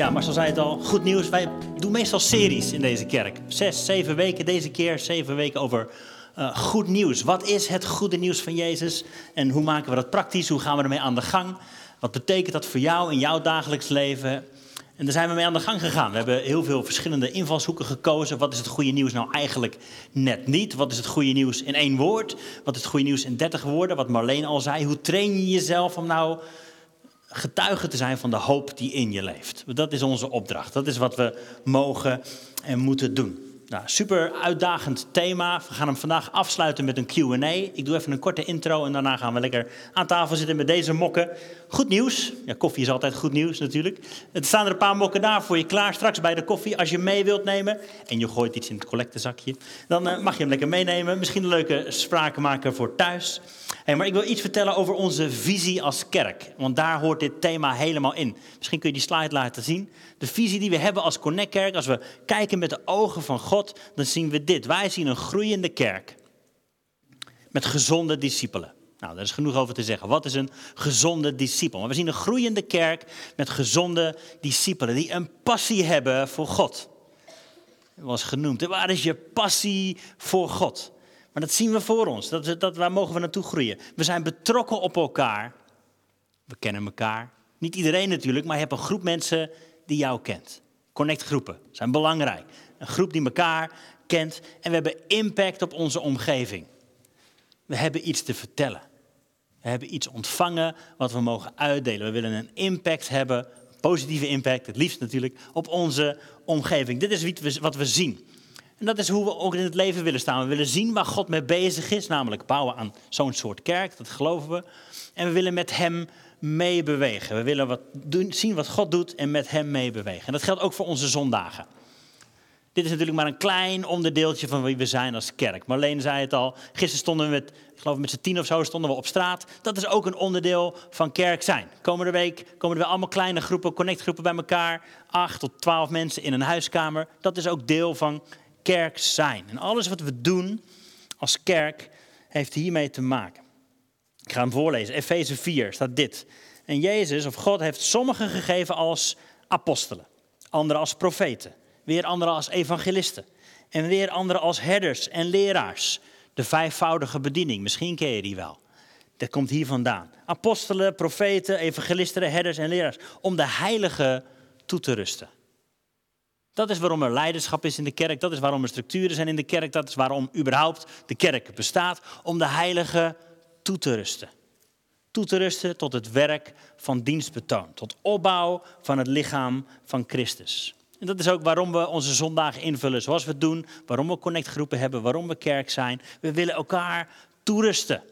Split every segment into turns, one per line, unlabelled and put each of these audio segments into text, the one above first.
Ja, Marcel zei het al, goed nieuws. Wij doen meestal series in deze kerk. Zes, zeven weken deze keer, zeven weken over uh, goed nieuws. Wat is het goede nieuws van Jezus en hoe maken we dat praktisch? Hoe gaan we ermee aan de gang? Wat betekent dat voor jou in jouw dagelijks leven? En daar zijn we mee aan de gang gegaan. We hebben heel veel verschillende invalshoeken gekozen. Wat is het goede nieuws nou eigenlijk net niet? Wat is het goede nieuws in één woord? Wat is het goede nieuws in dertig woorden? Wat Marleen al zei. Hoe train je jezelf om nou getuige te zijn van de hoop die in je leeft. Dat is onze opdracht. Dat is wat we mogen en moeten doen. Nou, super uitdagend thema. We gaan hem vandaag afsluiten met een QA. Ik doe even een korte intro en daarna gaan we lekker aan tafel zitten met deze mokken. Goed nieuws. Ja, koffie is altijd goed nieuws natuurlijk. Er staan er een paar mokken daar voor je klaar straks bij de koffie. Als je mee wilt nemen en je gooit iets in het collectezakje, dan uh, mag je hem lekker meenemen. Misschien een leuke spraken maken voor thuis. Maar ik wil iets vertellen over onze visie als kerk. Want daar hoort dit thema helemaal in. Misschien kun je die slide laten zien. De visie die we hebben als Connect Kerk, als we kijken met de ogen van God, dan zien we dit. Wij zien een groeiende kerk met gezonde discipelen. Nou, daar is genoeg over te zeggen. Wat is een gezonde discipel? Maar we zien een groeiende kerk met gezonde discipelen die een passie hebben voor God. Dat was genoemd. Waar is je passie voor God? Maar dat zien we voor ons. Dat, dat, waar mogen we naartoe groeien? We zijn betrokken op elkaar. We kennen elkaar. Niet iedereen natuurlijk, maar je hebt een groep mensen die jou kent. Connectgroepen zijn belangrijk. Een groep die elkaar kent en we hebben impact op onze omgeving. We hebben iets te vertellen. We hebben iets ontvangen wat we mogen uitdelen. We willen een impact hebben, een positieve impact, het liefst natuurlijk, op onze omgeving. Dit is wat we zien. En dat is hoe we ook in het leven willen staan. We willen zien waar God mee bezig is, namelijk bouwen aan zo'n soort kerk, dat geloven we. En we willen met Hem meebewegen. We willen wat doen, zien wat God doet en met Hem meebewegen. En dat geldt ook voor onze zondagen. Dit is natuurlijk maar een klein onderdeeltje van wie we zijn als kerk. Marleen zei het al, gisteren stonden we met, ik geloof met z'n tien of zo, stonden we op straat. Dat is ook een onderdeel van kerk zijn. Komende week komen er weer allemaal kleine groepen, connectgroepen bij elkaar. Acht tot twaalf mensen in een huiskamer. Dat is ook deel van kerk zijn. En alles wat we doen als kerk heeft hiermee te maken. Ik ga hem voorlezen. Efeze 4 staat dit. En Jezus of God heeft sommigen gegeven als apostelen, anderen als profeten, weer anderen als evangelisten en weer anderen als herders en leraars. De vijfvoudige bediening, misschien ken je die wel. Dat komt hier vandaan. Apostelen, profeten, evangelisten, herders en leraars. Om de heilige toe te rusten. Dat is waarom er leiderschap is in de kerk. Dat is waarom er structuren zijn in de kerk. Dat is waarom überhaupt de kerk bestaat. Om de heilige toe te rusten. Toe te rusten tot het werk van dienstbetoon. Tot opbouw van het lichaam van Christus. En dat is ook waarom we onze zondagen invullen zoals we het doen. Waarom we connectgroepen hebben. Waarom we kerk zijn. We willen elkaar toerusten.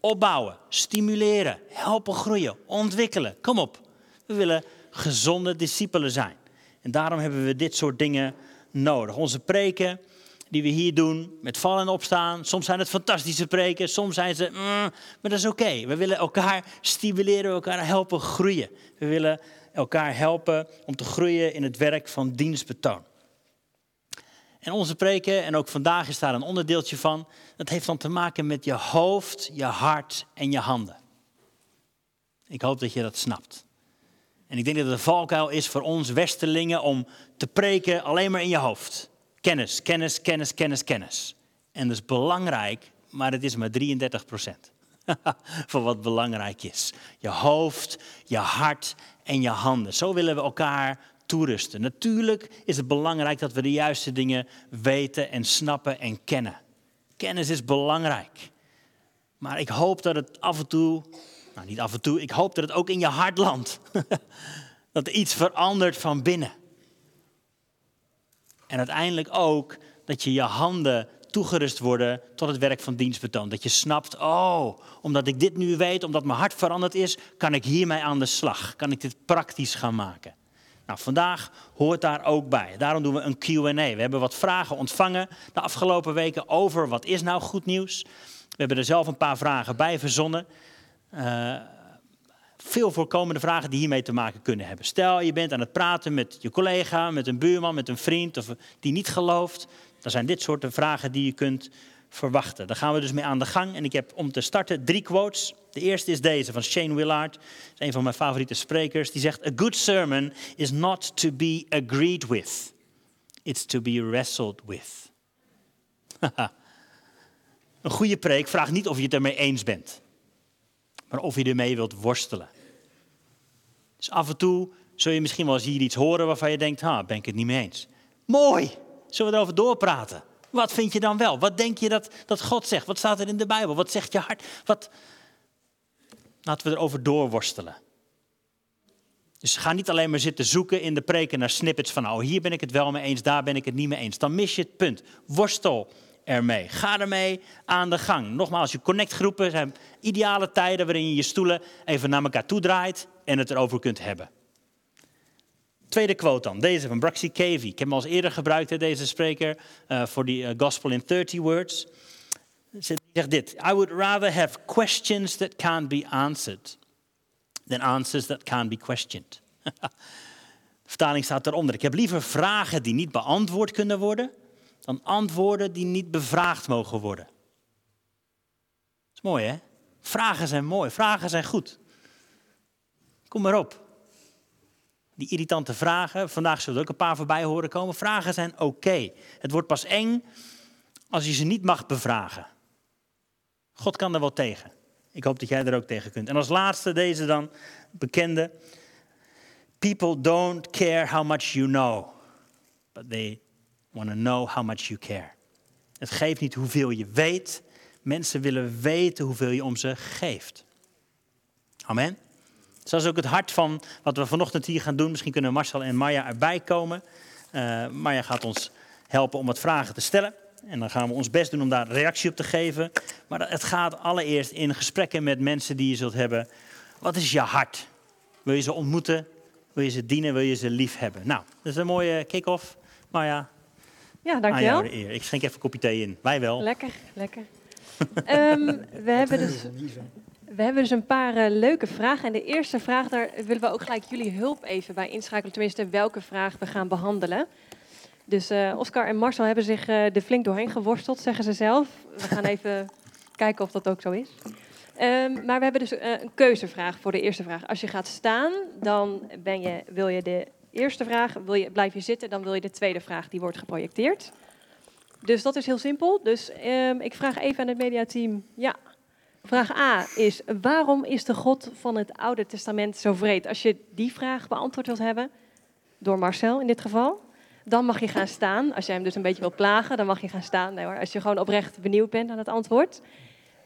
Opbouwen. Stimuleren. Helpen groeien. Ontwikkelen. Kom op. We willen gezonde discipelen zijn. En daarom hebben we dit soort dingen nodig. Onze preken die we hier doen, met vallen en opstaan. Soms zijn het fantastische preken, soms zijn ze, mm, maar dat is oké. We willen elkaar stimuleren, elkaar helpen groeien. We willen elkaar helpen om te groeien in het werk van dienstbetoon. En onze preken, en ook vandaag is daar een onderdeeltje van, dat heeft dan te maken met je hoofd, je hart en je handen. Ik hoop dat je dat snapt. En ik denk dat het een valkuil is voor ons Westerlingen om te preken alleen maar in je hoofd. Kennis, kennis, kennis, kennis, kennis. En dat is belangrijk, maar het is maar 33 procent van wat belangrijk is. Je hoofd, je hart en je handen. Zo willen we elkaar toerusten. Natuurlijk is het belangrijk dat we de juiste dingen weten en snappen en kennen. Kennis is belangrijk. Maar ik hoop dat het af en toe nou, niet af en toe. Ik hoop dat het ook in je hart landt. dat er iets verandert van binnen. En uiteindelijk ook dat je je handen toegerust worden tot het werk van dienstbetoon. Dat je snapt, oh, omdat ik dit nu weet, omdat mijn hart veranderd is, kan ik hiermee aan de slag. Kan ik dit praktisch gaan maken. Nou, vandaag hoort daar ook bij. Daarom doen we een Q&A. We hebben wat vragen ontvangen de afgelopen weken over wat is nou goed nieuws. We hebben er zelf een paar vragen bij verzonnen. Uh, veel voorkomende vragen die hiermee te maken kunnen hebben. Stel, je bent aan het praten met je collega, met een buurman, met een vriend of die niet gelooft. Dan zijn dit soort vragen die je kunt verwachten. Daar gaan we dus mee aan de gang. En ik heb om te starten drie quotes. De eerste is deze van Shane Willard. Dat is een van mijn favoriete sprekers. Die zegt: A good sermon is not to be agreed with. It's to be wrestled with. een goede preek vraagt niet of je het ermee eens bent. Maar of je ermee wilt worstelen. Dus af en toe zul je misschien wel eens hier iets horen waarvan je denkt, ha, ben ik het niet mee eens. Mooi, zullen we erover doorpraten? Wat vind je dan wel? Wat denk je dat, dat God zegt? Wat staat er in de Bijbel? Wat zegt je hart? Wat... Laten we erover doorworstelen. Dus ga niet alleen maar zitten zoeken in de preken naar snippets van, oh hier ben ik het wel mee eens, daar ben ik het niet mee eens. Dan mis je het punt. Worstel ermee. Ga ermee aan de gang. Nogmaals, je connectgroepen zijn ideale tijden waarin je je stoelen even naar elkaar toe draait en het erover kunt hebben. Tweede quote dan, deze van Braxy Cavey. Ik heb hem al eens eerder gebruikt, deze spreker, uh, voor die uh, Gospel in 30 Words. Hij zegt dit, I would rather have questions that can't be answered than answers that can't be questioned. De vertaling staat eronder. Ik heb liever vragen die niet beantwoord kunnen worden, dan antwoorden die niet bevraagd mogen worden. Dat is mooi, hè? Vragen zijn mooi, vragen zijn goed. Kom maar op. Die irritante vragen, vandaag zullen er ook een paar voorbij horen komen. Vragen zijn oké. Het wordt pas eng als je ze niet mag bevragen. God kan er wel tegen. Ik hoop dat jij er ook tegen kunt. En als laatste deze dan, bekende. People don't care how much you know, but they want to know how much you care. Het geeft niet hoeveel je weet. Mensen willen weten hoeveel je om ze geeft. Amen. Dus dat is ook het hart van wat we vanochtend hier gaan doen. Misschien kunnen Marcel en Maya erbij komen. Uh, Maya gaat ons helpen om wat vragen te stellen. En dan gaan we ons best doen om daar reactie op te geven. Maar het gaat allereerst in gesprekken met mensen die je zult hebben. Wat is je hart? Wil je ze ontmoeten? Wil je ze dienen? Wil je ze lief hebben? Nou, dat is een mooie kick-off. Maya,
ja, dankjewel.
Ik schenk even een kopje thee in. Wij wel.
Lekker, lekker. um, we hebben dus... We hebben dus een paar uh, leuke vragen. En de eerste vraag, daar willen we ook gelijk jullie hulp even bij inschakelen. Tenminste, welke vraag we gaan behandelen. Dus uh, Oscar en Marcel hebben zich uh, er flink doorheen geworsteld, zeggen ze zelf. We gaan even kijken of dat ook zo is. Um, maar we hebben dus een keuzevraag voor de eerste vraag. Als je gaat staan, dan ben je, wil je de eerste vraag, wil je, blijf je zitten, dan wil je de tweede vraag, die wordt geprojecteerd. Dus dat is heel simpel. Dus um, ik vraag even aan het mediateam, ja, Vraag A is: waarom is de God van het Oude Testament zo vreed? Als je die vraag beantwoord wilt hebben, door Marcel in dit geval, dan mag je gaan staan. Als jij hem dus een beetje wilt plagen, dan mag je gaan staan. Nee hoor, als je gewoon oprecht benieuwd bent aan het antwoord.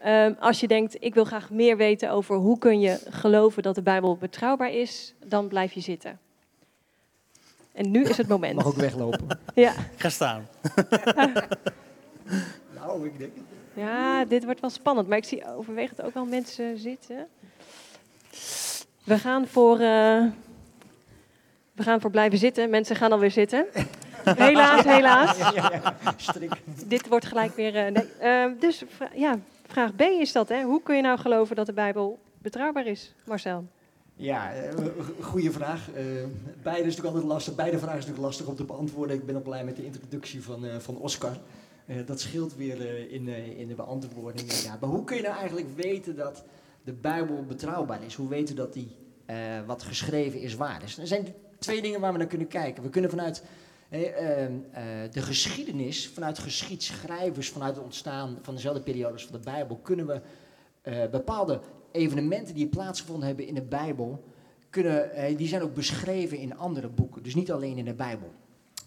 Um, als je denkt: ik wil graag meer weten over hoe kun je geloven dat de Bijbel betrouwbaar is, dan blijf je zitten. En nu is het moment.
Mag ook weglopen.
ja.
Ga staan.
nou, ik denk het.
Ja, dit wordt wel spannend. Maar ik zie overwegend ook wel mensen zitten. We gaan voor, uh, we gaan voor blijven zitten. Mensen gaan alweer zitten. Helaas, helaas. Ja, ja, Dit wordt gelijk weer. Uh, nee. uh, dus ja, vraag B is dat. Hè? Hoe kun je nou geloven dat de Bijbel betrouwbaar is, Marcel?
Ja, goede vraag. beide is natuurlijk altijd lastig. Beide vragen is natuurlijk lastig om te beantwoorden. Ik ben ook blij met de introductie van, van Oscar. Uh, dat scheelt weer uh, in, uh, in de beantwoording. Ja, maar hoe kun je nou eigenlijk weten dat de Bijbel betrouwbaar is? Hoe weten dat die, wat geschreven is waar is? Er zijn twee dingen waar we naar kunnen kijken. We kunnen vanuit ehm, de geschiedenis, vanuit geschiedschrijvers, vanuit het ontstaan van dezelfde periodes van de Bijbel, kunnen we bepaalde evenementen die plaatsgevonden hebben in de Bijbel, kunnen, die zijn ook beschreven in andere boeken. Dus niet alleen in de Bijbel.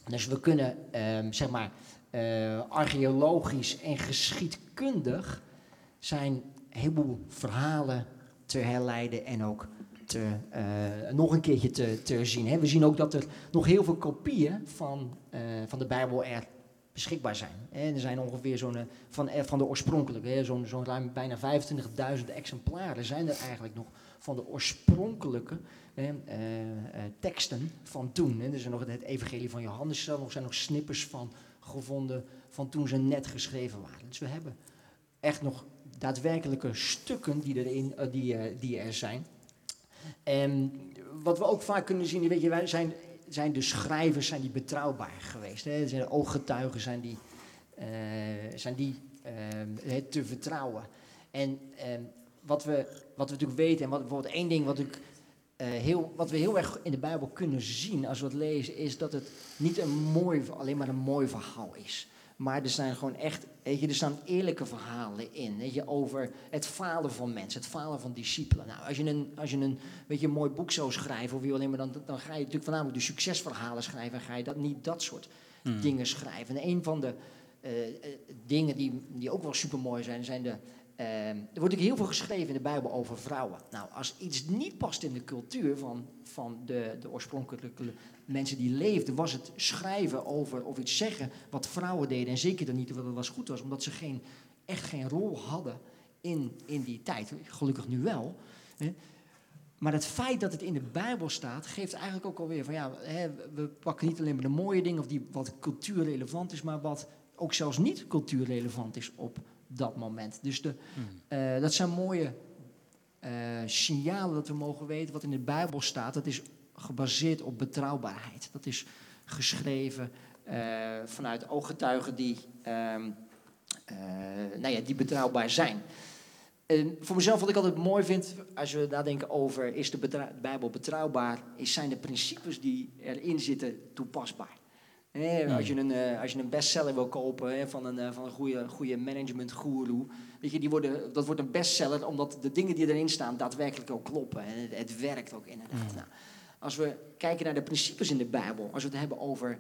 Dus we kunnen, ehm, zeg maar, archeologisch en geschiedkundig zijn een heleboel verhalen te herleiden en ook te, uh, nog een keertje te, te zien. We zien ook dat er nog heel veel kopieën van, uh, van de Bijbel er beschikbaar zijn. Er zijn ongeveer zo'n, van, van de oorspronkelijke, zo'n zo ruim bijna 25.000 exemplaren zijn er eigenlijk nog van de oorspronkelijke teksten van toen. Er zijn nog het evangelie van Johannes, er zijn nog snippers van gevonden van toen ze net geschreven waren. Dus we hebben echt nog daadwerkelijke stukken die, erin, uh, die, uh, die er zijn. En wat we ook vaak kunnen zien, weet je, wij zijn, zijn de schrijvers zijn die betrouwbaar geweest. Hè? Zijn ooggetuigen zijn die eh, zijn die ehm, te vertrouwen. En ehm, wat, we, wat we natuurlijk weten, en wat bijvoorbeeld één ding wat, ik, eh, heel, wat we heel erg in de Bijbel kunnen zien als we het lezen, is dat het niet een mooi, alleen maar een mooi verhaal is. Maar er zijn gewoon echt, weet je, er staan eerlijke verhalen in. Weet je, over het falen van mensen, het falen van discipelen. Nou, als je een, als je een, weet je, een mooi boek zou schrijven, of wie alleen maar, dan, dan ga je natuurlijk voornamelijk de succesverhalen schrijven. En ga je dat, niet dat soort hmm. dingen schrijven. En een van de uh, dingen die, die ook wel super mooi zijn, zijn de. Uh, er wordt natuurlijk heel veel geschreven in de Bijbel over vrouwen. Nou, als iets niet past in de cultuur van, van de, de oorspronkelijke mensen die leefden, was het schrijven over of iets zeggen wat vrouwen deden. En zeker dan niet wat was goed was, omdat ze geen, echt geen rol hadden in, in die tijd. Gelukkig nu wel. Hè. Maar het feit dat het in de Bijbel staat, geeft eigenlijk ook alweer van ja, hè, we pakken niet alleen maar de mooie dingen of die wat cultuurrelevant is, maar wat ook zelfs niet cultuurrelevant is op dat moment. Dus de, hmm. eh, dat zijn mooie uh, signalen dat we mogen weten wat in de Bijbel staat. Dat is gebaseerd op betrouwbaarheid. Dat is geschreven uh, vanuit ooggetuigen die, ehm, nou ja, die betrouwbaar zijn. En voor mezelf, wat ik altijd mooi vind, als we nadenken over is de, de Bijbel betrouwbaar, is, zijn de principes die erin zitten toepasbaar. Als, je een, uh, als je een bestseller wil kopen van een, uh, van een goede, goede management guru, weet je, die worden, dat wordt een bestseller omdat de dingen die erin staan daadwerkelijk ook kloppen. En het, het werkt ook inderdaad. Nou, als we kijken naar de principes in de Bijbel, als we het hebben over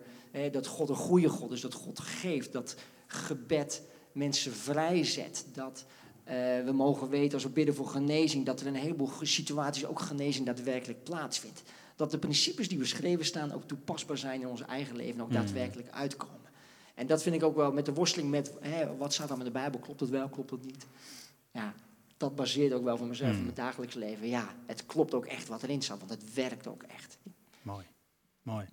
dat God een goede God is, dat God geeft, dat gebed mensen vrijzet, dat uh, we mogen weten als we bidden voor genezing, dat er een heleboel situaties ook genezing daadwerkelijk plaatsvindt. Dat de principes die beschreven staan ook toepasbaar zijn in ons eigen leven en ook hmm. daadwerkelijk uitkomen. En dat vind ik ook wel met de worsteling met hè, wat staat dan in de Bijbel, klopt het wel, klopt het niet. Ja, dat baseert ook wel voor mezelf in hmm. mijn dagelijks leven. Ja, het klopt ook echt wat erin staat, want het werkt ook echt.
Mooi, mooi.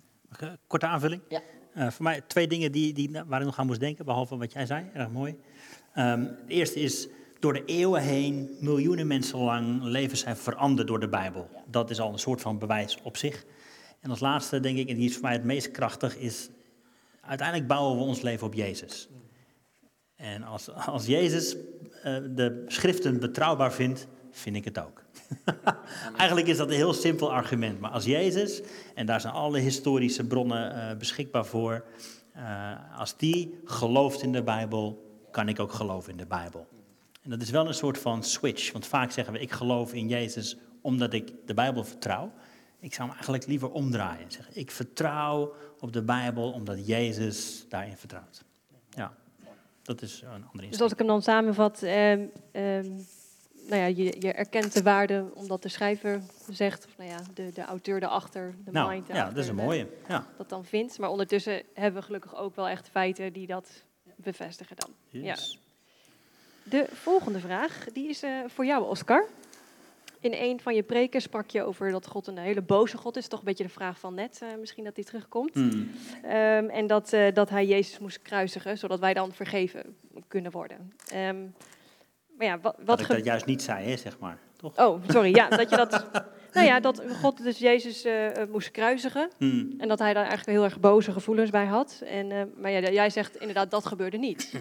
Korte aanvulling?
Ja.
Uh, voor mij twee dingen die, die, waar ik nog aan moest denken, behalve wat jij zei. Erg mooi. Um, het eerste is, door de eeuwen heen, miljoenen mensen lang, leven zijn veranderd door de Bijbel. Dat is al een soort van bewijs op zich. En als laatste, denk ik, en die is voor mij het meest krachtig, is uiteindelijk bouwen we ons leven op Jezus. En als, als Jezus uh, de schriften betrouwbaar vindt, vind ik het ook. Eigenlijk is dat een heel simpel argument. Maar als Jezus, en daar zijn alle historische bronnen uh, beschikbaar voor, uh, als die gelooft in de Bijbel, kan ik ook geloven in de Bijbel. En dat is wel een soort van switch. Want vaak zeggen we, ik geloof in Jezus omdat ik de Bijbel vertrouw. Ik zou hem eigenlijk liever omdraaien. Zeggen, ik vertrouw op de Bijbel omdat Jezus daarin vertrouwt. Ja, dat is een andere insteek.
Dus als ik hem dan samenvat, eh, eh, nou ja, je, je, erkent de waarde omdat de schrijver zegt, of nou ja, de, de auteur erachter, de
nou,
mind
Ja, dat is een mooie. Ja.
Dat dan vindt. Maar ondertussen hebben we gelukkig ook wel echt feiten die dat bevestigen dan. Ja. De volgende vraag, die is uh, voor jou, Oscar. In een van je preken sprak je over dat God een hele boze God is. Toch een beetje de vraag van net, uh, misschien dat die terugkomt. Mm. Um, en dat, uh, dat hij Jezus moest kruisigen, zodat wij dan vergeven kunnen worden. Um,
maar ja, wat, wat dat ik dat juist niet zei, hè, zeg maar. Toch?
Oh, sorry. Ja, dat je dat. nou ja, dat God dus Jezus uh, moest kruisigen. Mm. En dat hij daar eigenlijk heel erg boze gevoelens bij had. En, maar ja, jij zegt inderdaad, dat gebeurde niet.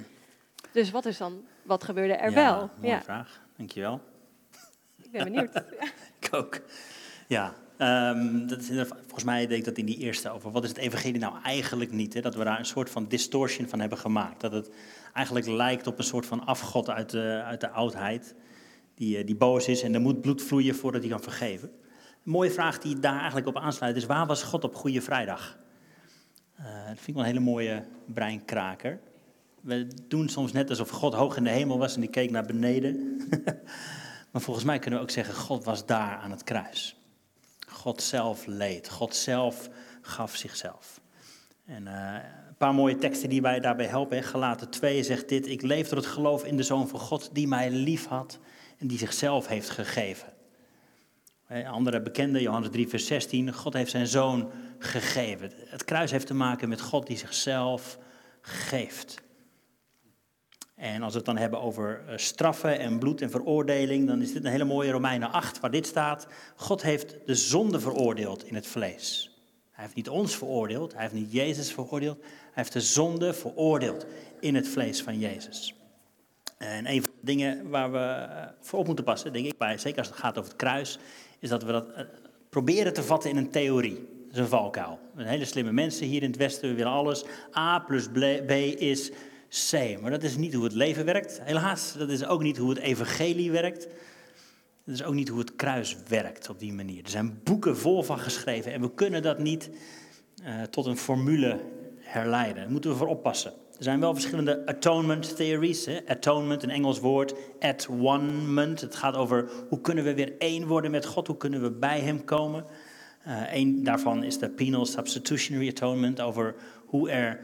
Dus wat is dan, wat gebeurde er
ja,
wel?
Mooie ja, vraag, dankjewel.
Ik ben benieuwd.
ik ook. Ja, um, dat is, volgens mij denk ik dat in die eerste over wat is het evangelie nou eigenlijk niet. Hè? Dat we daar een soort van distortion van hebben gemaakt. Dat het eigenlijk lijkt op een soort van afgod uit de, uit de oudheid. Die, eh, die boos is en er moet bloed vloeien voordat hij kan vergeven. Een mooie vraag die daar eigenlijk op aansluit is: waar was God op Goede Vrijdag? Uh, dat vind ik wel een hele mooie breinkraker. We doen soms net alsof God hoog in de hemel was en die keek naar beneden. maar volgens mij kunnen we ook zeggen, God was daar aan het kruis. God zelf leed. God zelf gaf zichzelf. En uh, een paar mooie teksten die wij daarbij helpen. Gelaten 2 zegt dit, ik leef door het geloof in de Zoon van God die mij lief had en die zichzelf heeft gegeven. Andere bekende, Johannes 3, vers 16, God heeft zijn zoon gegeven. Het kruis heeft te maken met God die zichzelf geeft. En als we het dan hebben over eh, straffen en bloed en veroordeling, dan is dit een hele mooie Romeinen 8, waar dit staat. God heeft de zonde veroordeeld in het vlees. Hij heeft niet ons veroordeeld, hij heeft niet Jezus veroordeeld, hij heeft de zonde veroordeeld in het vlees van Jezus. En een van de dingen waar we eh, voor op moeten passen, denk ik, bij, zeker als het gaat over het kruis, is dat we dat eh, proberen te vatten in een theorie. Dat is een valkuil. Een hele slimme mensen hier in het Westen, we willen alles. A plus B is Maar dat is niet hoe het leven werkt, helaas. Dat is ook niet hoe het evangelie werkt. Dat is ook niet hoe het kruis werkt op die manier. Er zijn boeken vol van geschreven en we kunnen dat niet uh, tot een formule herleiden. Daar moeten we voor oppassen. Er zijn wel verschillende atonement theories. Hè? Atonement, een Engels woord. At one Het gaat over hoe kunnen we weer één worden met God. Hoe kunnen we bij Hem komen. Uh, een daarvan is de penal substitutionary atonement. Over hoe er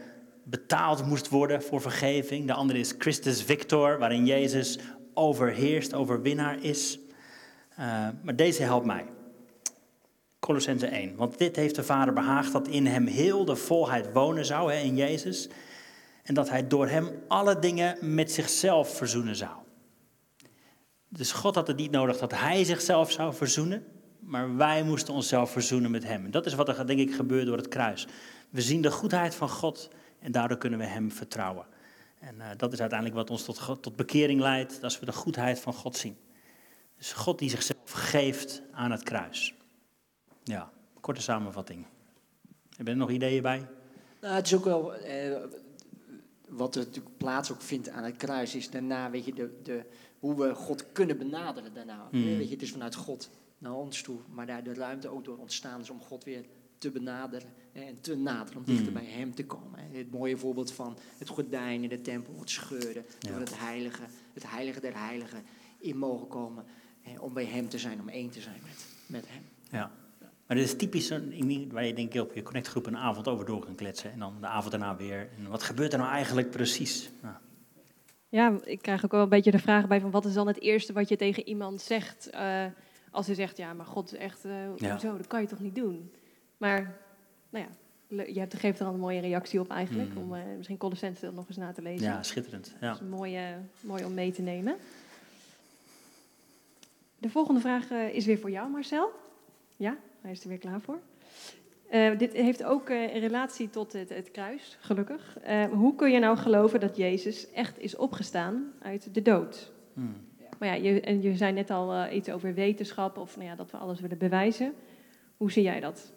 betaald moest worden voor vergeving. De andere is Christus Victor, waarin Jezus overheerst, overwinnaar is. Uh, maar deze helpt mij. Colossense 1. Want dit heeft de Vader behaagd dat in hem heel de volheid wonen zou, hè, in Jezus. En dat hij door hem alle dingen met zichzelf verzoenen zou. Dus God had het niet nodig dat hij zichzelf zou verzoenen, maar wij moesten onszelf verzoenen met hem. En dat is wat er denk ik gebeurt door het kruis. We zien de goedheid van God en daardoor kunnen we hem vertrouwen. En uh, dat is uiteindelijk wat ons tot, tot bekering leidt, als we de goedheid van God zien. Dus God die zichzelf geeft aan het kruis. Ja, korte samenvatting. Heb je er nog ideeën bij?
Nou, het is ook wel, eh, wat er natuurlijk plaats ook vindt aan het kruis, is daarna, weet je, de, de, hoe we God kunnen benaderen daarna. Mm. Weet je, het is vanuit God naar ons toe, maar daar de ruimte ook door ontstaan is om God weer te benaderen en te naderen, om dichter mm. bij Hem te komen. Het mooie voorbeeld van het gordijn in de tempel wordt scheuren, ja. het heilige, het heilige der heiligen in mogen komen, om bij Hem te zijn, om één te zijn met, met Hem.
Ja. Maar dit is typisch waar je denk ik op je connectgroep een avond over door kan kletsen. En dan de avond daarna weer. En wat gebeurt er nou eigenlijk precies? Nou.
Ja, ik krijg ook wel een beetje de vraag bij van wat is dan het eerste wat je tegen iemand zegt uh, als hij zegt, ja, maar God is echt, uh, ja. hoezo, dat kan je toch niet doen? Maar, nou ja, je hebt, geeft er al een mooie reactie op eigenlijk, mm. om uh, misschien Colossense nog eens na te lezen.
Ja, schitterend. Ja.
Dat is mooi, mooi om mee te nemen. De volgende vraag is weer voor jou, Marcel. Ja? Hij is er weer klaar voor. Uh, dit heeft ook in relatie tot het, het kruis, gelukkig. Hoe kun je nou geloven dat Jezus echt is opgestaan uit de dood? Hmm. Maar ja, je, en je zei net al iets over wetenschap, of nou ja, dat we alles willen bewijzen. Hoe zie jij dat?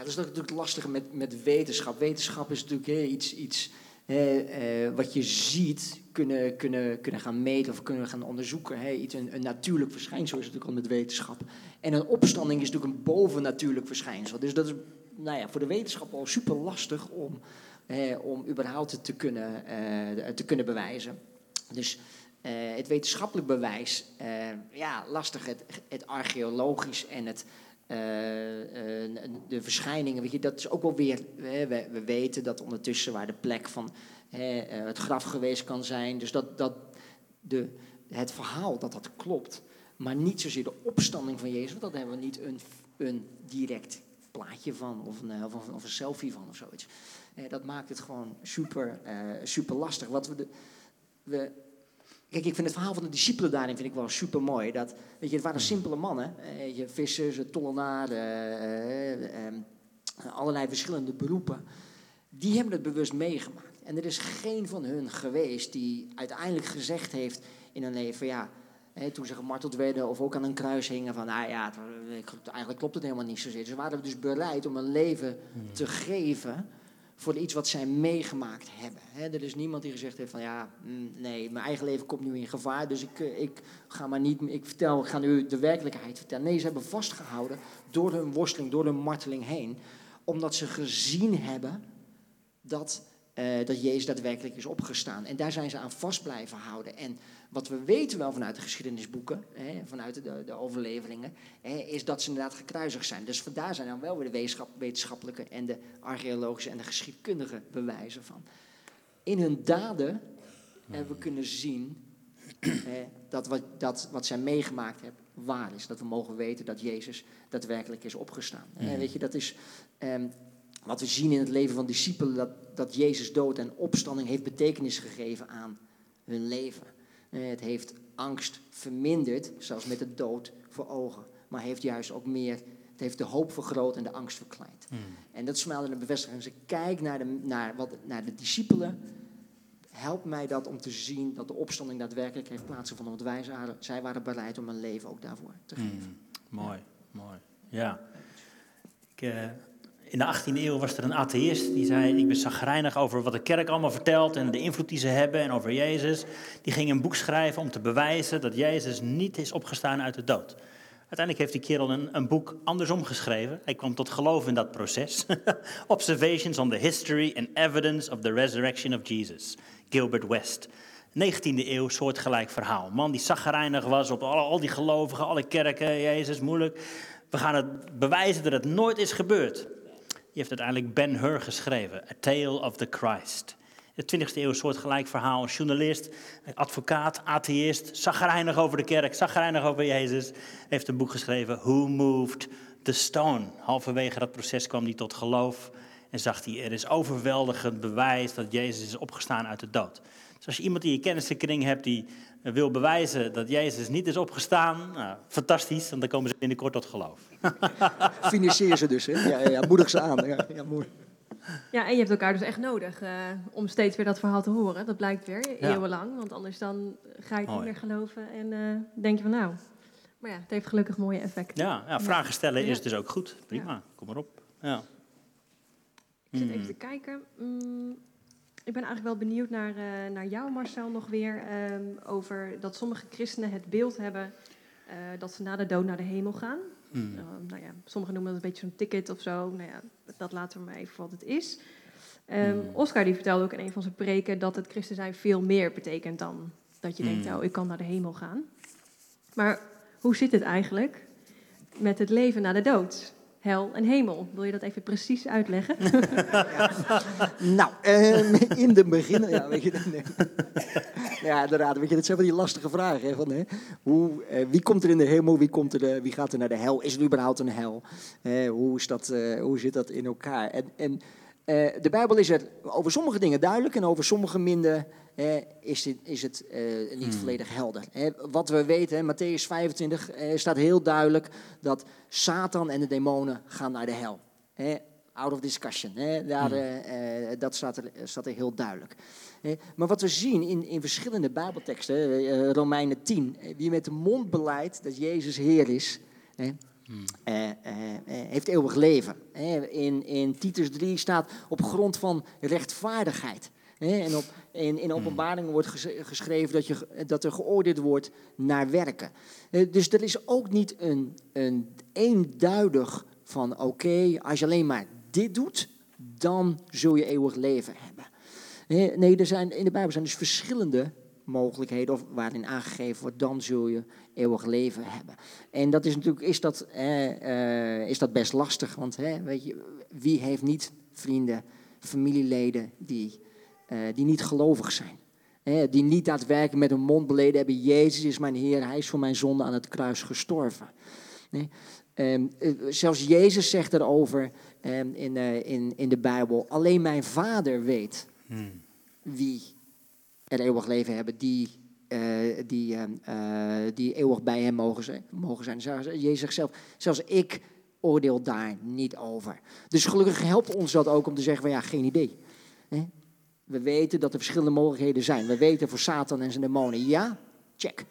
Ja, dat is natuurlijk lastig met, met wetenschap. Wetenschap is natuurlijk hè, iets, iets hè, wat je ziet, kunnen, kunnen, kunnen gaan meten of kunnen gaan onderzoeken. Hè. Iets, een, natuurlijk verschijnsel is natuurlijk al met wetenschap. En een opstanding is natuurlijk een bovennatuurlijk verschijnsel. Dus dat is nou ja, voor de wetenschap al super lastig om, om überhaupt te kunnen, eh, te kunnen bewijzen. Dus eh, het wetenschappelijk bewijs, eh, ja, lastig. Het, het archeologisch en het, uh, de verschijningen, weet je, dat is ook wel weer. We, we, weten dat ondertussen waar de plek van het graf geweest kan zijn. Dus dat, dat de, het verhaal dat dat klopt. Maar niet zozeer de opstanding van Jezus, want dat hebben we niet een, een direct plaatje van of een, of een, selfie van of zoiets. Eh, dat maakt het gewoon super, super lastig. Wat we, de, we, kijk, ik vind het verhaal van de discipelen daarin vind ik wel super mooi. Dat, weet je, het waren simpele mannen. Eh, je, vissers, tollenaren, eh, ehm, allerlei verschillende beroepen. Die hebben het bewust meegemaakt. En er is geen van hun geweest die uiteindelijk gezegd heeft in hun leven: ja, toen ze gemarteld werden of ook aan een kruis hingen van, nou ja, eigenlijk klopt het helemaal niet zozeer. Ze waren dus bereid om een leven hmm. te geven voor iets wat zij meegemaakt hebben. er is niemand die gezegd heeft van, ja, mm, nee, mijn eigen leven komt nu in gevaar, dus ik, eh, ik ga maar niet, ik vertel, ik ga nu de werkelijkheid vertellen. Nee, ze hebben vastgehouden door hun worsteling, door hun marteling heen, omdat ze gezien hebben dat, uh, dat Jezus daadwerkelijk is opgestaan. En daar zijn ze aan vast blijven houden. En wat we weten wel vanuit de geschiedenisboeken, hè, vanuit de, de overleveringen, hè, is dat ze inderdaad gekruisigd zijn. Dus vandaar zijn dan wel weer de wetenschap, wetenschappelijke en de archeologische en de geschiedkundige bewijzen van. In hun daden hebben we kunnen zien hè, dat, wat, dat wat zij meegemaakt hebben waar is. Dat we mogen weten dat Jezus daadwerkelijk is opgestaan. En weet je, dat is ehm, wat we zien in het leven van discipelen, dat, dat Jezus dood en opstanding heeft betekenis gegeven aan hun leven. Eh, het heeft angst verminderd, zelfs met de dood voor ogen. Maar heeft juist ook meer Het heeft de hoop vergroot en de angst verkleind.
Hmm.
En dat is voor mij altijd een bevestiging. Ik kijk naar de, naar, wat, naar de discipelen, helpt mij dat om te zien dat de opstanding daadwerkelijk heeft plaatsgevonden. Want wij waren, zij waren bereid om hun leven ook daarvoor te geven.
Hmm. Mooi, mooi. Ja. Ik, eh, in de 18e eeuw was er een atheïst die zei: Ik ben zagrijnig over wat de kerk allemaal vertelt en de invloed die ze hebben en over Jezus. Die ging een boek schrijven om te bewijzen dat Jezus niet is opgestaan uit de dood. Uiteindelijk heeft die kerel een, een boek andersom geschreven. Hij kwam tot geloof in dat proces. Observations on the history and evidence of the resurrection of Jesus. Gilbert West. 19e eeuw, soortgelijk verhaal. Man die zaggerijnig was op al die gelovigen, alle kerken. Jezus, moeilijk. We gaan het bewijzen dat het nooit is gebeurd. Die heeft uiteindelijk Ben Hur geschreven. A Tale of the Christ. In de 20e eeuw, soortgelijk verhaal. Een journalist, advocaat, atheïst. Zaggerijnig over de kerk, zaggerijnig over Jezus. Heeft een boek geschreven. Who Moved the Stone? Halverwege dat proces kwam hij tot geloof. En zag hij, er is overweldigend bewijs dat Jezus is opgestaan uit de dood. Dus als je iemand in je kennissenkring hebt die wil bewijzen dat Jezus niet is opgestaan, nou, fantastisch, want dan komen ze binnenkort tot geloof.
Financier ze dus, hè? Ja, ja, ja, moedig ze aan. Ja, ja, mooi.
Ja, en je hebt elkaar dus echt nodig eh, om steeds weer dat verhaal te horen. Dat blijkt weer,
Ja.
eeuwenlang. Want anders dan ga je het niet meer geloven en eh, denk je van nou... Maar ja, het heeft gelukkig mooie effecten.
Ja, ja vragen stellen
Ja.
is dus ook goed. Prima, kom maar op. Ja.
Ik zit even te kijken. Mm, ik ben eigenlijk wel benieuwd naar, eh, naar jou, Marcel, nog weer. ehm, over dat sommige christenen het beeld hebben eh, dat ze na de dood naar de hemel gaan. Eh, nou ja, sommigen noemen dat een beetje zo'n ticket of zo. Nou ja, dat laten we maar even wat het is.
Hmm.
Oscar die vertelde ook in een van zijn preken dat het christen zijn veel meer betekent dan dat je denkt, oh, ik kan naar de hemel gaan. Maar hoe zit het eigenlijk met het leven na de dood? Hel en hemel. Wil je dat even precies uitleggen?
Nou, ehm, in de begin... Ja, weet je, nee. ja, inderdaad. Weet je, dat zijn wel die lastige vragen. Hè, van, hè, hoe, eh, wie komt er in de hemel? Wie, komt er, eh, wie gaat er naar de hel? Is er überhaupt een hel? Eh, hoe, is dat, eh, hoe zit dat in elkaar? En, en eh, de Bijbel is er over sommige dingen duidelijk en over sommige minder is, dit, is het eh, niet
Hmm.
volledig helder. Wat we weten, hè, Matthäus 25 eh, staat heel duidelijk dat Satan en de demonen gaan naar de hel. Out of discussion. Daar,
Hmm.
dat staat er, staat er heel duidelijk. Maar wat we zien in, in verschillende Bijbelteksten, Romeinen 10, eh, wie met de mond beleidt dat Jezus Heer is, Eh, eh, eh, heeft eeuwig leven. In, in Titus 3 staat op grond van rechtvaardigheid. En op, in, in openbaringen wordt ges- geschreven dat, je, dat er geoordeeld wordt naar werken. Dus er is ook niet een, een eenduidig van oké, als je alleen maar dit doet, dan zul je eeuwig leven hebben. Nee, er zijn, in de Bijbel zijn dus verschillende mogelijkheden of waarin aangegeven wordt, dan zul je eeuwig leven hebben. En dat is natuurlijk is dat, eh, eh, is dat best lastig, want hè, weet je, wie heeft niet vrienden, familieleden die, eh, die niet gelovig zijn? Hè, die niet daadwerkelijk met hun mond beleden hebben, Jezus is mijn Heer, Hij is voor mijn zonde aan het kruis gestorven. Nee? Ehm, eh, zelfs Jezus zegt erover ehm, in, eh, in, in de Bijbel, alleen mijn Vader weet
Hmm.
wie er eeuwig leven hebben, die, eh, die, ehm, eh, die eeuwig bij hem mogen zijn. Mogen zijn. Jezus zegt zelf, zelfs ik oordeel daar niet over. Dus gelukkig helpt ons dat ook om te zeggen van ja, geen idee. We weten dat er verschillende mogelijkheden zijn. We weten voor Satan en zijn demonen, ja, check.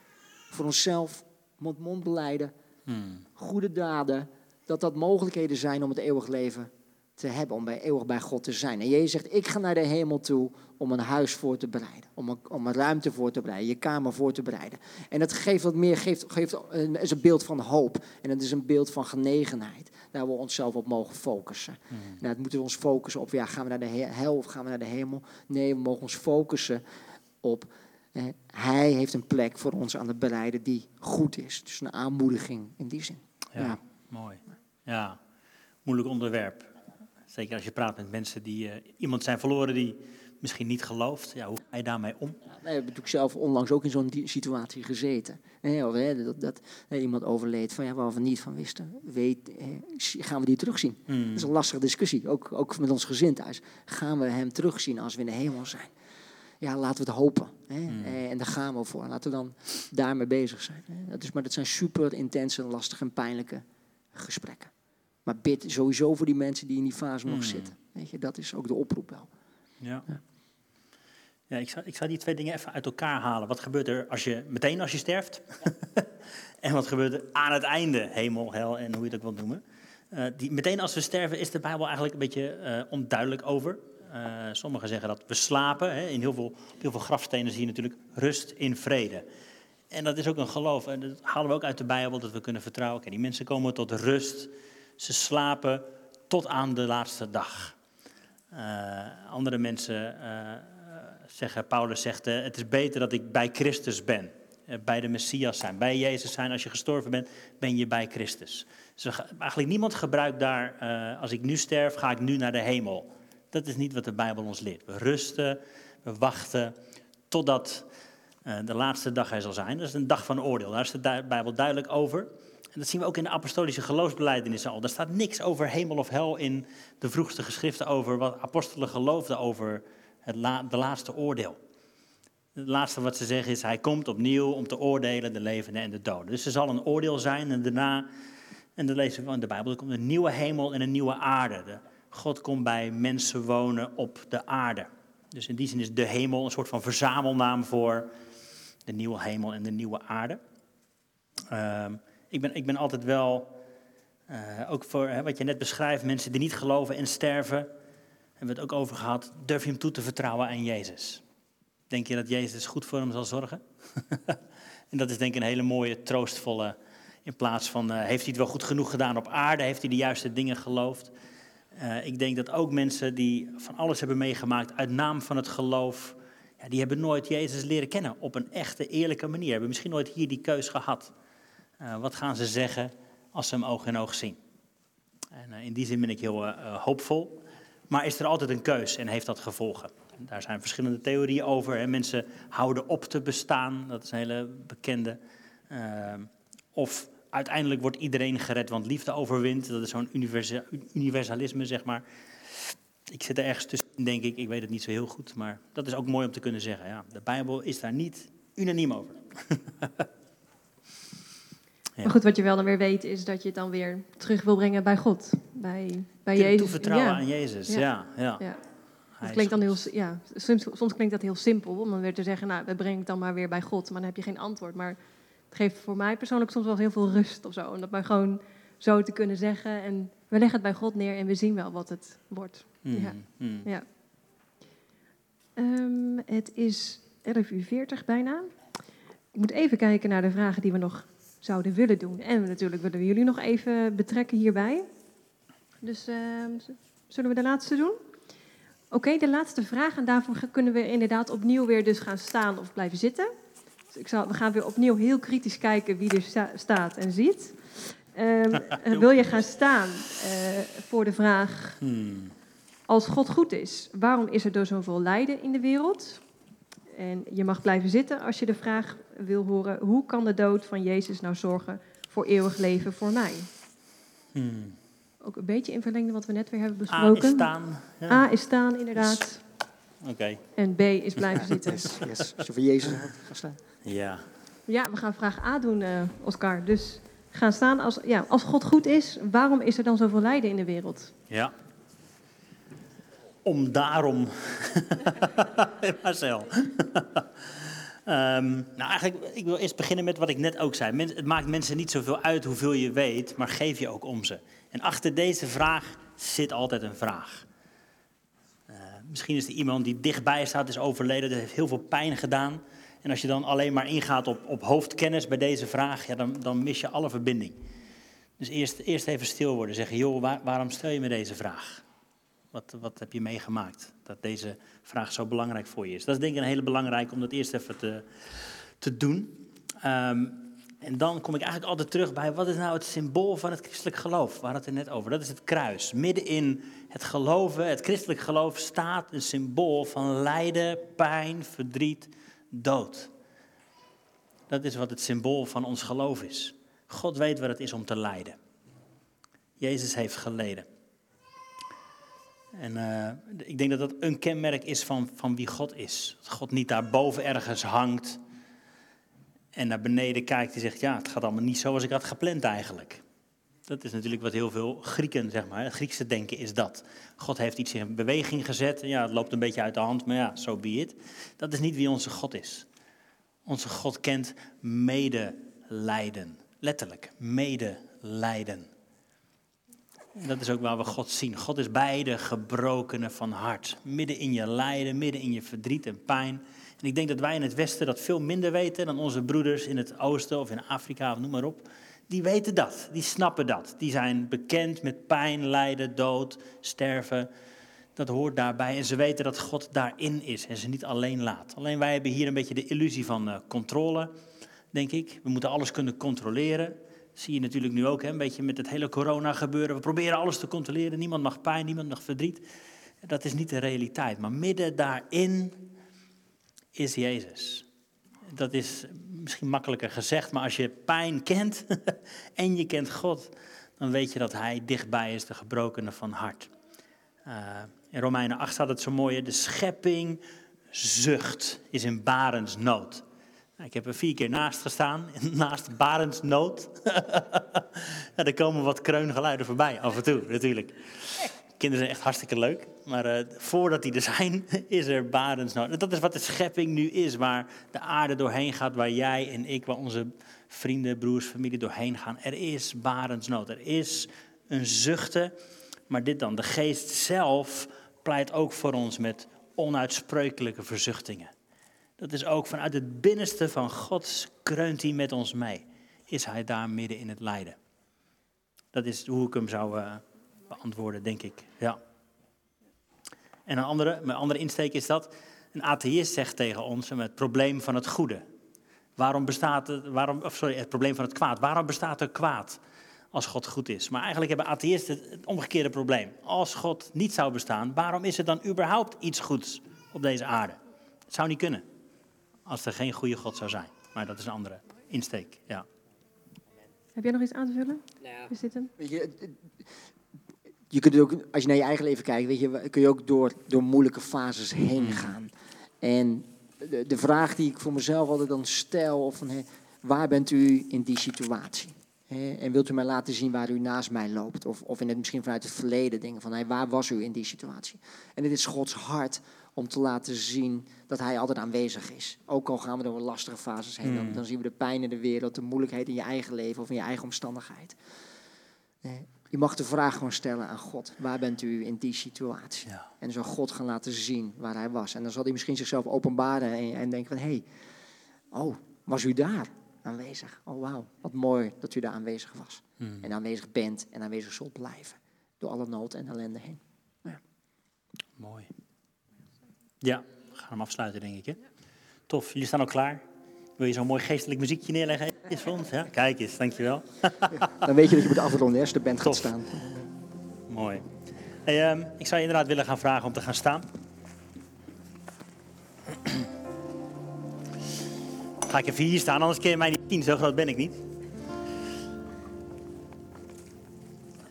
Voor onszelf, mond-mond beleiden,
Hmm.
goede daden, dat dat mogelijkheden zijn om het eeuwig leven te hebben, om bij, eeuwig bij God te zijn. En Jezus zegt, ik ga naar de hemel toe om een huis voor te bereiden, om een, om een ruimte voor te bereiden, je kamer voor te bereiden. En dat geeft wat meer, geeft, geeft een, is een beeld van hoop en het is een beeld van genegenheid, daar we onszelf op mogen focussen.
Hmm.
Nou, het moeten we ons focussen op, ja, gaan we naar de he- hel of gaan we naar de hemel? Nee, we mogen ons focussen op, hij heeft een plek voor ons aan het bereiden die goed is. Dus een aanmoediging in die zin.
Ja,
Ja.
mooi. Ja, moeilijk onderwerp. Zeker als je praat met mensen die eh, iemand zijn verloren die misschien niet gelooft. Ja, hoe ga je daarmee om?
Ja, wij hebben natuurlijk zelf onlangs ook in zo'n situatie gezeten. Hè, of, hè, dat, dat hè, iemand overleed van ja, waar we niet van wisten. Weet, eh, gaan we die terugzien?
Hmm.
Dat is een lastige discussie, ook, ook met ons gezin thuis. Gaan we hem terugzien als we in de hemel zijn? Ja, laten we het hopen. Hè?
Hmm.
Eh, en daar gaan we voor. Laten we dan daarmee bezig zijn. Hè? Dat is, maar dat zijn super intense, lastige en pijnlijke gesprekken. Maar bid sowieso voor die mensen die in die fase nog
Hmm.
zitten. Weet je, dat is ook de oproep wel.
Ja.
Ja.
Ja, ik zou, ik zou die twee dingen even uit elkaar halen. Wat gebeurt er als je, meteen als je sterft? en wat gebeurt er aan het einde? Hemel, hel en hoe je het ook wilt noemen. Eh, die, meteen als we sterven is de Bijbel eigenlijk een beetje eh, onduidelijk over. Eh, sommigen zeggen dat we slapen. Hè. In heel veel, op heel veel grafstenen zie je natuurlijk rust in vrede. En dat is ook een geloof. En dat halen we ook uit de Bijbel, dat we kunnen vertrouwen. Oké, die mensen komen tot rust. Ze slapen tot aan de laatste dag. Eh, andere mensen eh, zeggen, Paulus zegt, eh, het is beter dat ik bij Christus ben. Bij de Messias zijn, bij Jezus zijn. Als je gestorven bent, ben je bij Christus. Dus eigenlijk niemand gebruikt daar, als ik nu sterf, ga ik nu naar de hemel. Dat is niet wat de Bijbel ons leert. We rusten, we wachten totdat de laatste dag er zal zijn. Dat is een dag van oordeel. Daar is de Bijbel duidelijk over. En dat zien we ook in de apostolische geloofsbelijdenissen al. Er staat niks over hemel of hel in de vroegste geschriften over wat apostelen geloofden over het de laatste oordeel. Het laatste wat ze zeggen is, hij komt opnieuw om te oordelen de levenden en de doden. Dus er zal een oordeel zijn en daarna, en dat lezen we in de Bijbel, er komt een nieuwe hemel en een nieuwe aarde. De, God komt bij mensen wonen op de aarde. Dus in die zin is de hemel een soort van verzamelnaam voor de nieuwe hemel en de nieuwe aarde. Ehm, ik, ben, ik ben altijd wel, eh, ook voor hè, wat je net beschrijft, mensen die niet geloven en sterven, hebben we het ook over gehad, durf je hem toe te vertrouwen aan Jezus? Denk je dat Jezus goed voor hem zal zorgen? en dat is denk ik een hele mooie, troostvolle, in plaats van, eh, heeft hij het wel goed genoeg gedaan op aarde? Heeft hij de juiste dingen geloofd? Eh, ik denk dat ook mensen die van alles hebben meegemaakt uit naam van het geloof, ja, die hebben nooit Jezus leren kennen op een echte, eerlijke manier. Hebben misschien nooit hier die keus gehad. Eh, wat gaan ze zeggen als ze hem oog in oog zien? En eh, in die zin ben ik heel eh, hoopvol. Maar is er altijd een keus en heeft dat gevolgen? En daar zijn verschillende theorieën over. Mensen houden op te bestaan, dat is een hele bekende. Eh, of uiteindelijk wordt iedereen gered, want liefde overwint. Dat is zo'n universa- universalisme, zeg maar. Ik zit er ergens tussen, denk ik. Ik weet het niet zo heel goed, maar dat is ook mooi om te kunnen zeggen. Ja, de Bijbel is daar niet unaniem over.
Maar goed, wat je wel dan weer weet, is dat je het dan weer terug wil brengen bij God. Bij, bij Jezus.
toevertrouwen
ja.
aan Jezus,
Ja.
ja.
Dat klinkt dan heel, ja, soms, soms klinkt dat heel simpel, om dan weer te zeggen, nou, we brengen het dan maar weer bij God, maar dan heb je geen antwoord. Maar het geeft voor mij persoonlijk soms wel heel veel rust of zo, om dat maar gewoon zo te kunnen zeggen. En we leggen het bij God neer en we zien wel wat het wordt.
Mm,
Ja.
mm.
Ja. Ehm, het is 11 uur 40 bijna. Ik moet even kijken naar de vragen die we nog zouden willen doen. En natuurlijk willen we jullie nog even betrekken hierbij. Dus ehm, zullen we de laatste doen? Oké, de laatste vraag. En daarvoor kunnen we inderdaad opnieuw weer dus gaan staan of blijven zitten. Dus ik zal, we gaan weer opnieuw heel kritisch kijken wie er sta- staat en ziet. Ehm, eh, wil je gaan staan eh, voor de vraag...
Hmm.
Als God goed is, waarom is er door zoveel lijden in de wereld? En je mag blijven zitten als je de vraag wil horen: hoe kan de dood van Jezus nou zorgen voor eeuwig leven voor mij?
Hmm.
Ook een beetje in verlengde wat we net weer hebben
A
besproken.
is staan. Ja.
A is staan, inderdaad.
Oké,
En B is blijven zitten.
Yes, yes. Als je voor Jezus gaat staan.
ja.
Ja, we gaan vraag A doen, eh, Oscar. Dus gaan staan als, ja, als God goed is, waarom is er dan zoveel lijden in de wereld?
Ja. Om daarom. Marcel. Ehm, nou, eigenlijk, ik wil eerst beginnen met wat ik net ook zei. Het maakt mensen niet zoveel uit hoeveel je weet, maar geef je ook om ze. En achter deze vraag zit altijd een vraag. Eh, misschien is er iemand die dichtbij staat, is overleden, dat heeft heel veel pijn gedaan. En als je dan alleen maar ingaat op, op hoofdkennis bij deze vraag, ja, dan, dan mis je alle verbinding. Dus eerst, eerst even stil worden. Zeggen, joh, waar- waarom stel je me deze vraag? Wat, wat heb je meegemaakt dat deze vraag zo belangrijk voor je is? Dat is denk ik een hele belangrijke om dat eerst even te, te doen. Ehm, en dan kom ik eigenlijk altijd terug bij wat is nou het symbool van het christelijk geloof? We hadden het net over. Dat is het kruis. Midden in het geloven, het christelijk geloof, staat een symbool van lijden, pijn, verdriet, dood. Dat is wat het symbool van ons geloof is. God weet wat het is om te lijden. Jezus heeft geleden. En eh, ik denk dat dat een kenmerk is van, van wie God is. Dat God niet daarboven ergens hangt en naar beneden kijkt en zegt: Ja, het gaat allemaal niet zoals ik had gepland eigenlijk. Dat is natuurlijk wat heel veel Grieken, zeg maar, het Griekse denken is dat. God heeft iets in beweging gezet. Ja, het loopt een beetje uit de hand, maar ja, so be it. Dat is niet wie onze God is. Onze God kent medelijden. Letterlijk, medelijden. En dat is ook waar we God zien. God is bij de gebrokenen van hart. Midden in je lijden, midden in je verdriet en pijn. En ik denk dat wij in het Westen dat veel minder weten dan onze broeders in het Oosten of in Afrika of noem maar op. Die weten dat, die snappen dat. Die zijn bekend met pijn, lijden, dood, sterven. Dat hoort daarbij en ze weten dat God daarin is en ze niet alleen laat. Alleen wij hebben hier een beetje de illusie van uh, controle, denk ik. We moeten alles kunnen controleren. Zie je natuurlijk nu ook hè, een beetje met het hele corona gebeuren. We proberen alles te controleren. Niemand mag pijn, niemand mag verdriet. Dat is niet de realiteit. Maar midden daarin is Jezus. Dat is misschien makkelijker gezegd, maar als je pijn kent en je kent God, dan weet je dat Hij dichtbij is, de gebrokene van hart. Uh, in Romeinen 8 staat het zo mooi, de schepping zucht, is in barensnood. Nou, ik heb er vier keer naast gestaan, naast barensnood. ja, er komen wat kreungeluiden voorbij, af en toe natuurlijk. Kinderen zijn echt hartstikke leuk. Maar uh, voordat die er zijn, is er barensnood. Dat is wat de schepping nu is, waar de aarde doorheen gaat, waar jij en ik, waar onze vrienden, broers, familie doorheen gaan. Er is barensnood. Er is een zuchten. Maar dit dan, de geest zelf pleit ook voor ons met onuitsprekelijke verzuchtingen. Dat is ook vanuit het binnenste van God kreunt hij met ons mee. Is hij daar midden in het lijden. Dat is hoe ik hem zou uh, beantwoorden, denk ik. Ja. En een andere, mijn andere insteek is dat een atheïst zegt tegen ons het probleem van het goede. Waarom bestaat het, waarom, of sorry, het probleem van het kwaad. Waarom bestaat er kwaad als God goed is? Maar eigenlijk hebben atheïsten het omgekeerde probleem. Als God niet zou bestaan, waarom is er dan überhaupt iets goeds op deze aarde? Het zou niet kunnen als er geen goede God zou zijn. Maar dat is een andere insteek, ja.
Heb jij nog iets aan te vullen?
Nou ja,
Is dit hem?
Weet je, je kunt ook, als je naar je eigen leven kijkt, weet je, kun je ook door, door moeilijke fases heen gaan. En de, de vraag die ik voor mezelf altijd dan stel, van, hé, waar bent u in die situatie? Hè, en wilt u mij laten zien waar u naast mij loopt? Of, of in het, misschien vanuit het verleden dingen van, hé, waar was u in die situatie? En het is Gods hart om te laten zien dat hij altijd aanwezig is. Ook al gaan we door lastige fases heen, dan, dan zien we de pijn in de wereld, de moeilijkheid in je eigen leven of in je eigen omstandigheid. Je mag de vraag gewoon stellen aan God. Waar bent u in die situatie?
Ja.
En dan zal God gaan laten zien waar hij was. En dan zal hij misschien zichzelf openbaren en, en denken van... hé, hey, oh, was u daar aanwezig? Oh, wauw, wat mooi dat u daar aanwezig was.
Hmm.
En aanwezig bent en aanwezig zult blijven. Door alle nood en ellende heen. Ja.
Mooi. Ja, we gaan hem afsluiten, denk ik. Hè? Tof, jullie staan al klaar. Wil je zo'n mooi geestelijk muziekje neerleggen is voor ons? Ja? Kijk eens, dankjewel.
Dan weet je dat je moet afronden als de band gaat
Tof.
staan.
Mooi. Hey, ehm, ik zou je inderdaad willen gaan vragen om te gaan staan. Ga ik even hier staan, anders kun je mij niet zien. Zo groot ben ik niet.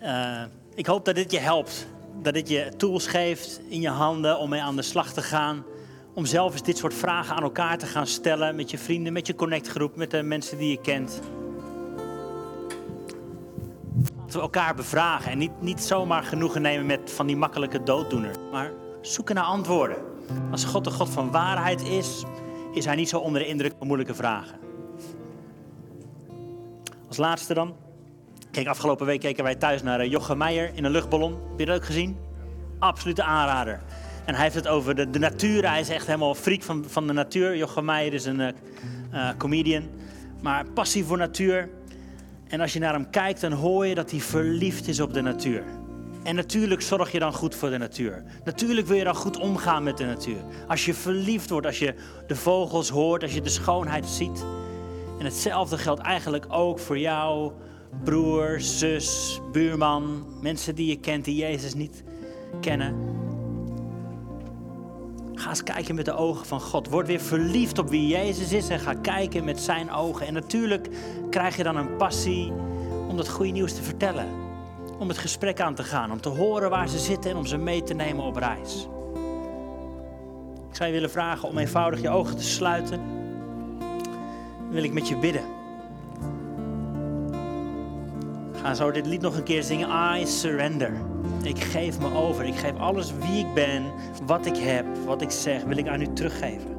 Eh, ik hoop dat dit je helpt. Dat dit je tools geeft in je handen om mee aan de slag te gaan. Om zelf eens dit soort vragen aan elkaar te gaan stellen met je vrienden, met je connectgroep, met de mensen die je kent. Dat we elkaar bevragen en niet, niet zomaar genoegen nemen met van die makkelijke dooddoener. Maar zoeken naar antwoorden. Als God de God van waarheid is, is hij niet zo onder de indruk van moeilijke vragen. Als laatste dan. Kijk, afgelopen week keken wij thuis naar eh, Jochem Meijer in een luchtballon. Heb je dat ook gezien? Absolute aanrader. En hij heeft het over de, natuur. Hij is echt helemaal freak van, van de natuur. Jochem Meijer is een eh, comedian. Maar passie voor natuur. En als je naar hem kijkt, dan hoor je dat hij verliefd is op de natuur. En natuurlijk zorg je dan goed voor de natuur. Natuurlijk wil je dan goed omgaan met de natuur. Als je verliefd wordt, als je de vogels hoort, als je de schoonheid ziet. En hetzelfde geldt eigenlijk ook voor jou, broer, zus, buurman, mensen die je kent die Jezus niet kennen. Ga eens kijken met de ogen van God. Word weer verliefd op wie Jezus is en ga kijken met zijn ogen. En natuurlijk krijg je dan een passie om dat goede nieuws te vertellen. Om het gesprek aan te gaan, om te horen waar ze zitten en om ze mee te nemen op reis. Ik zou je willen vragen om eenvoudig je ogen te sluiten. Dan wil ik met je bidden. Gaan zo dit lied nog een keer zingen. I surrender. Ik geef me over. Ik geef alles wie ik ben, wat ik heb, wat ik zeg, wil ik aan u teruggeven.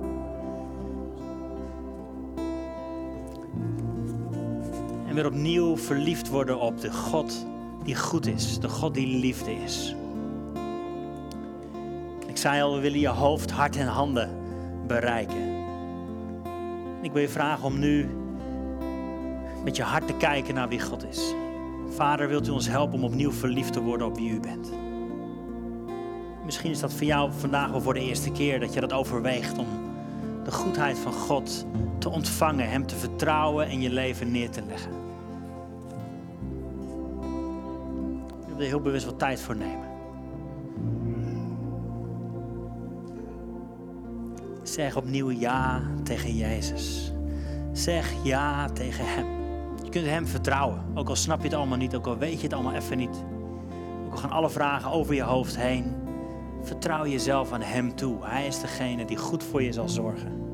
En weer opnieuw verliefd worden op de God die goed is, de God die liefde is. Ik zei al, we willen je hoofd, hart en handen bereiken. Ik wil je vragen om nu met je hart te kijken naar wie God is. Vader, wilt u ons helpen om opnieuw verliefd te worden op wie u bent? Misschien is dat voor jou vandaag wel voor de eerste keer dat je dat overweegt om de goedheid van God te ontvangen, Hem te vertrouwen en je leven neer te leggen. Ik wil er heel bewust wat tijd voor nemen. Zeg opnieuw ja tegen Jezus. Zeg ja tegen Hem. Je kunt Hem vertrouwen, ook al snap je het allemaal niet, ook al weet je het allemaal even niet. Ook al gaan alle vragen over je hoofd heen. Vertrouw jezelf aan Hem toe. Hij is degene die goed voor je zal zorgen.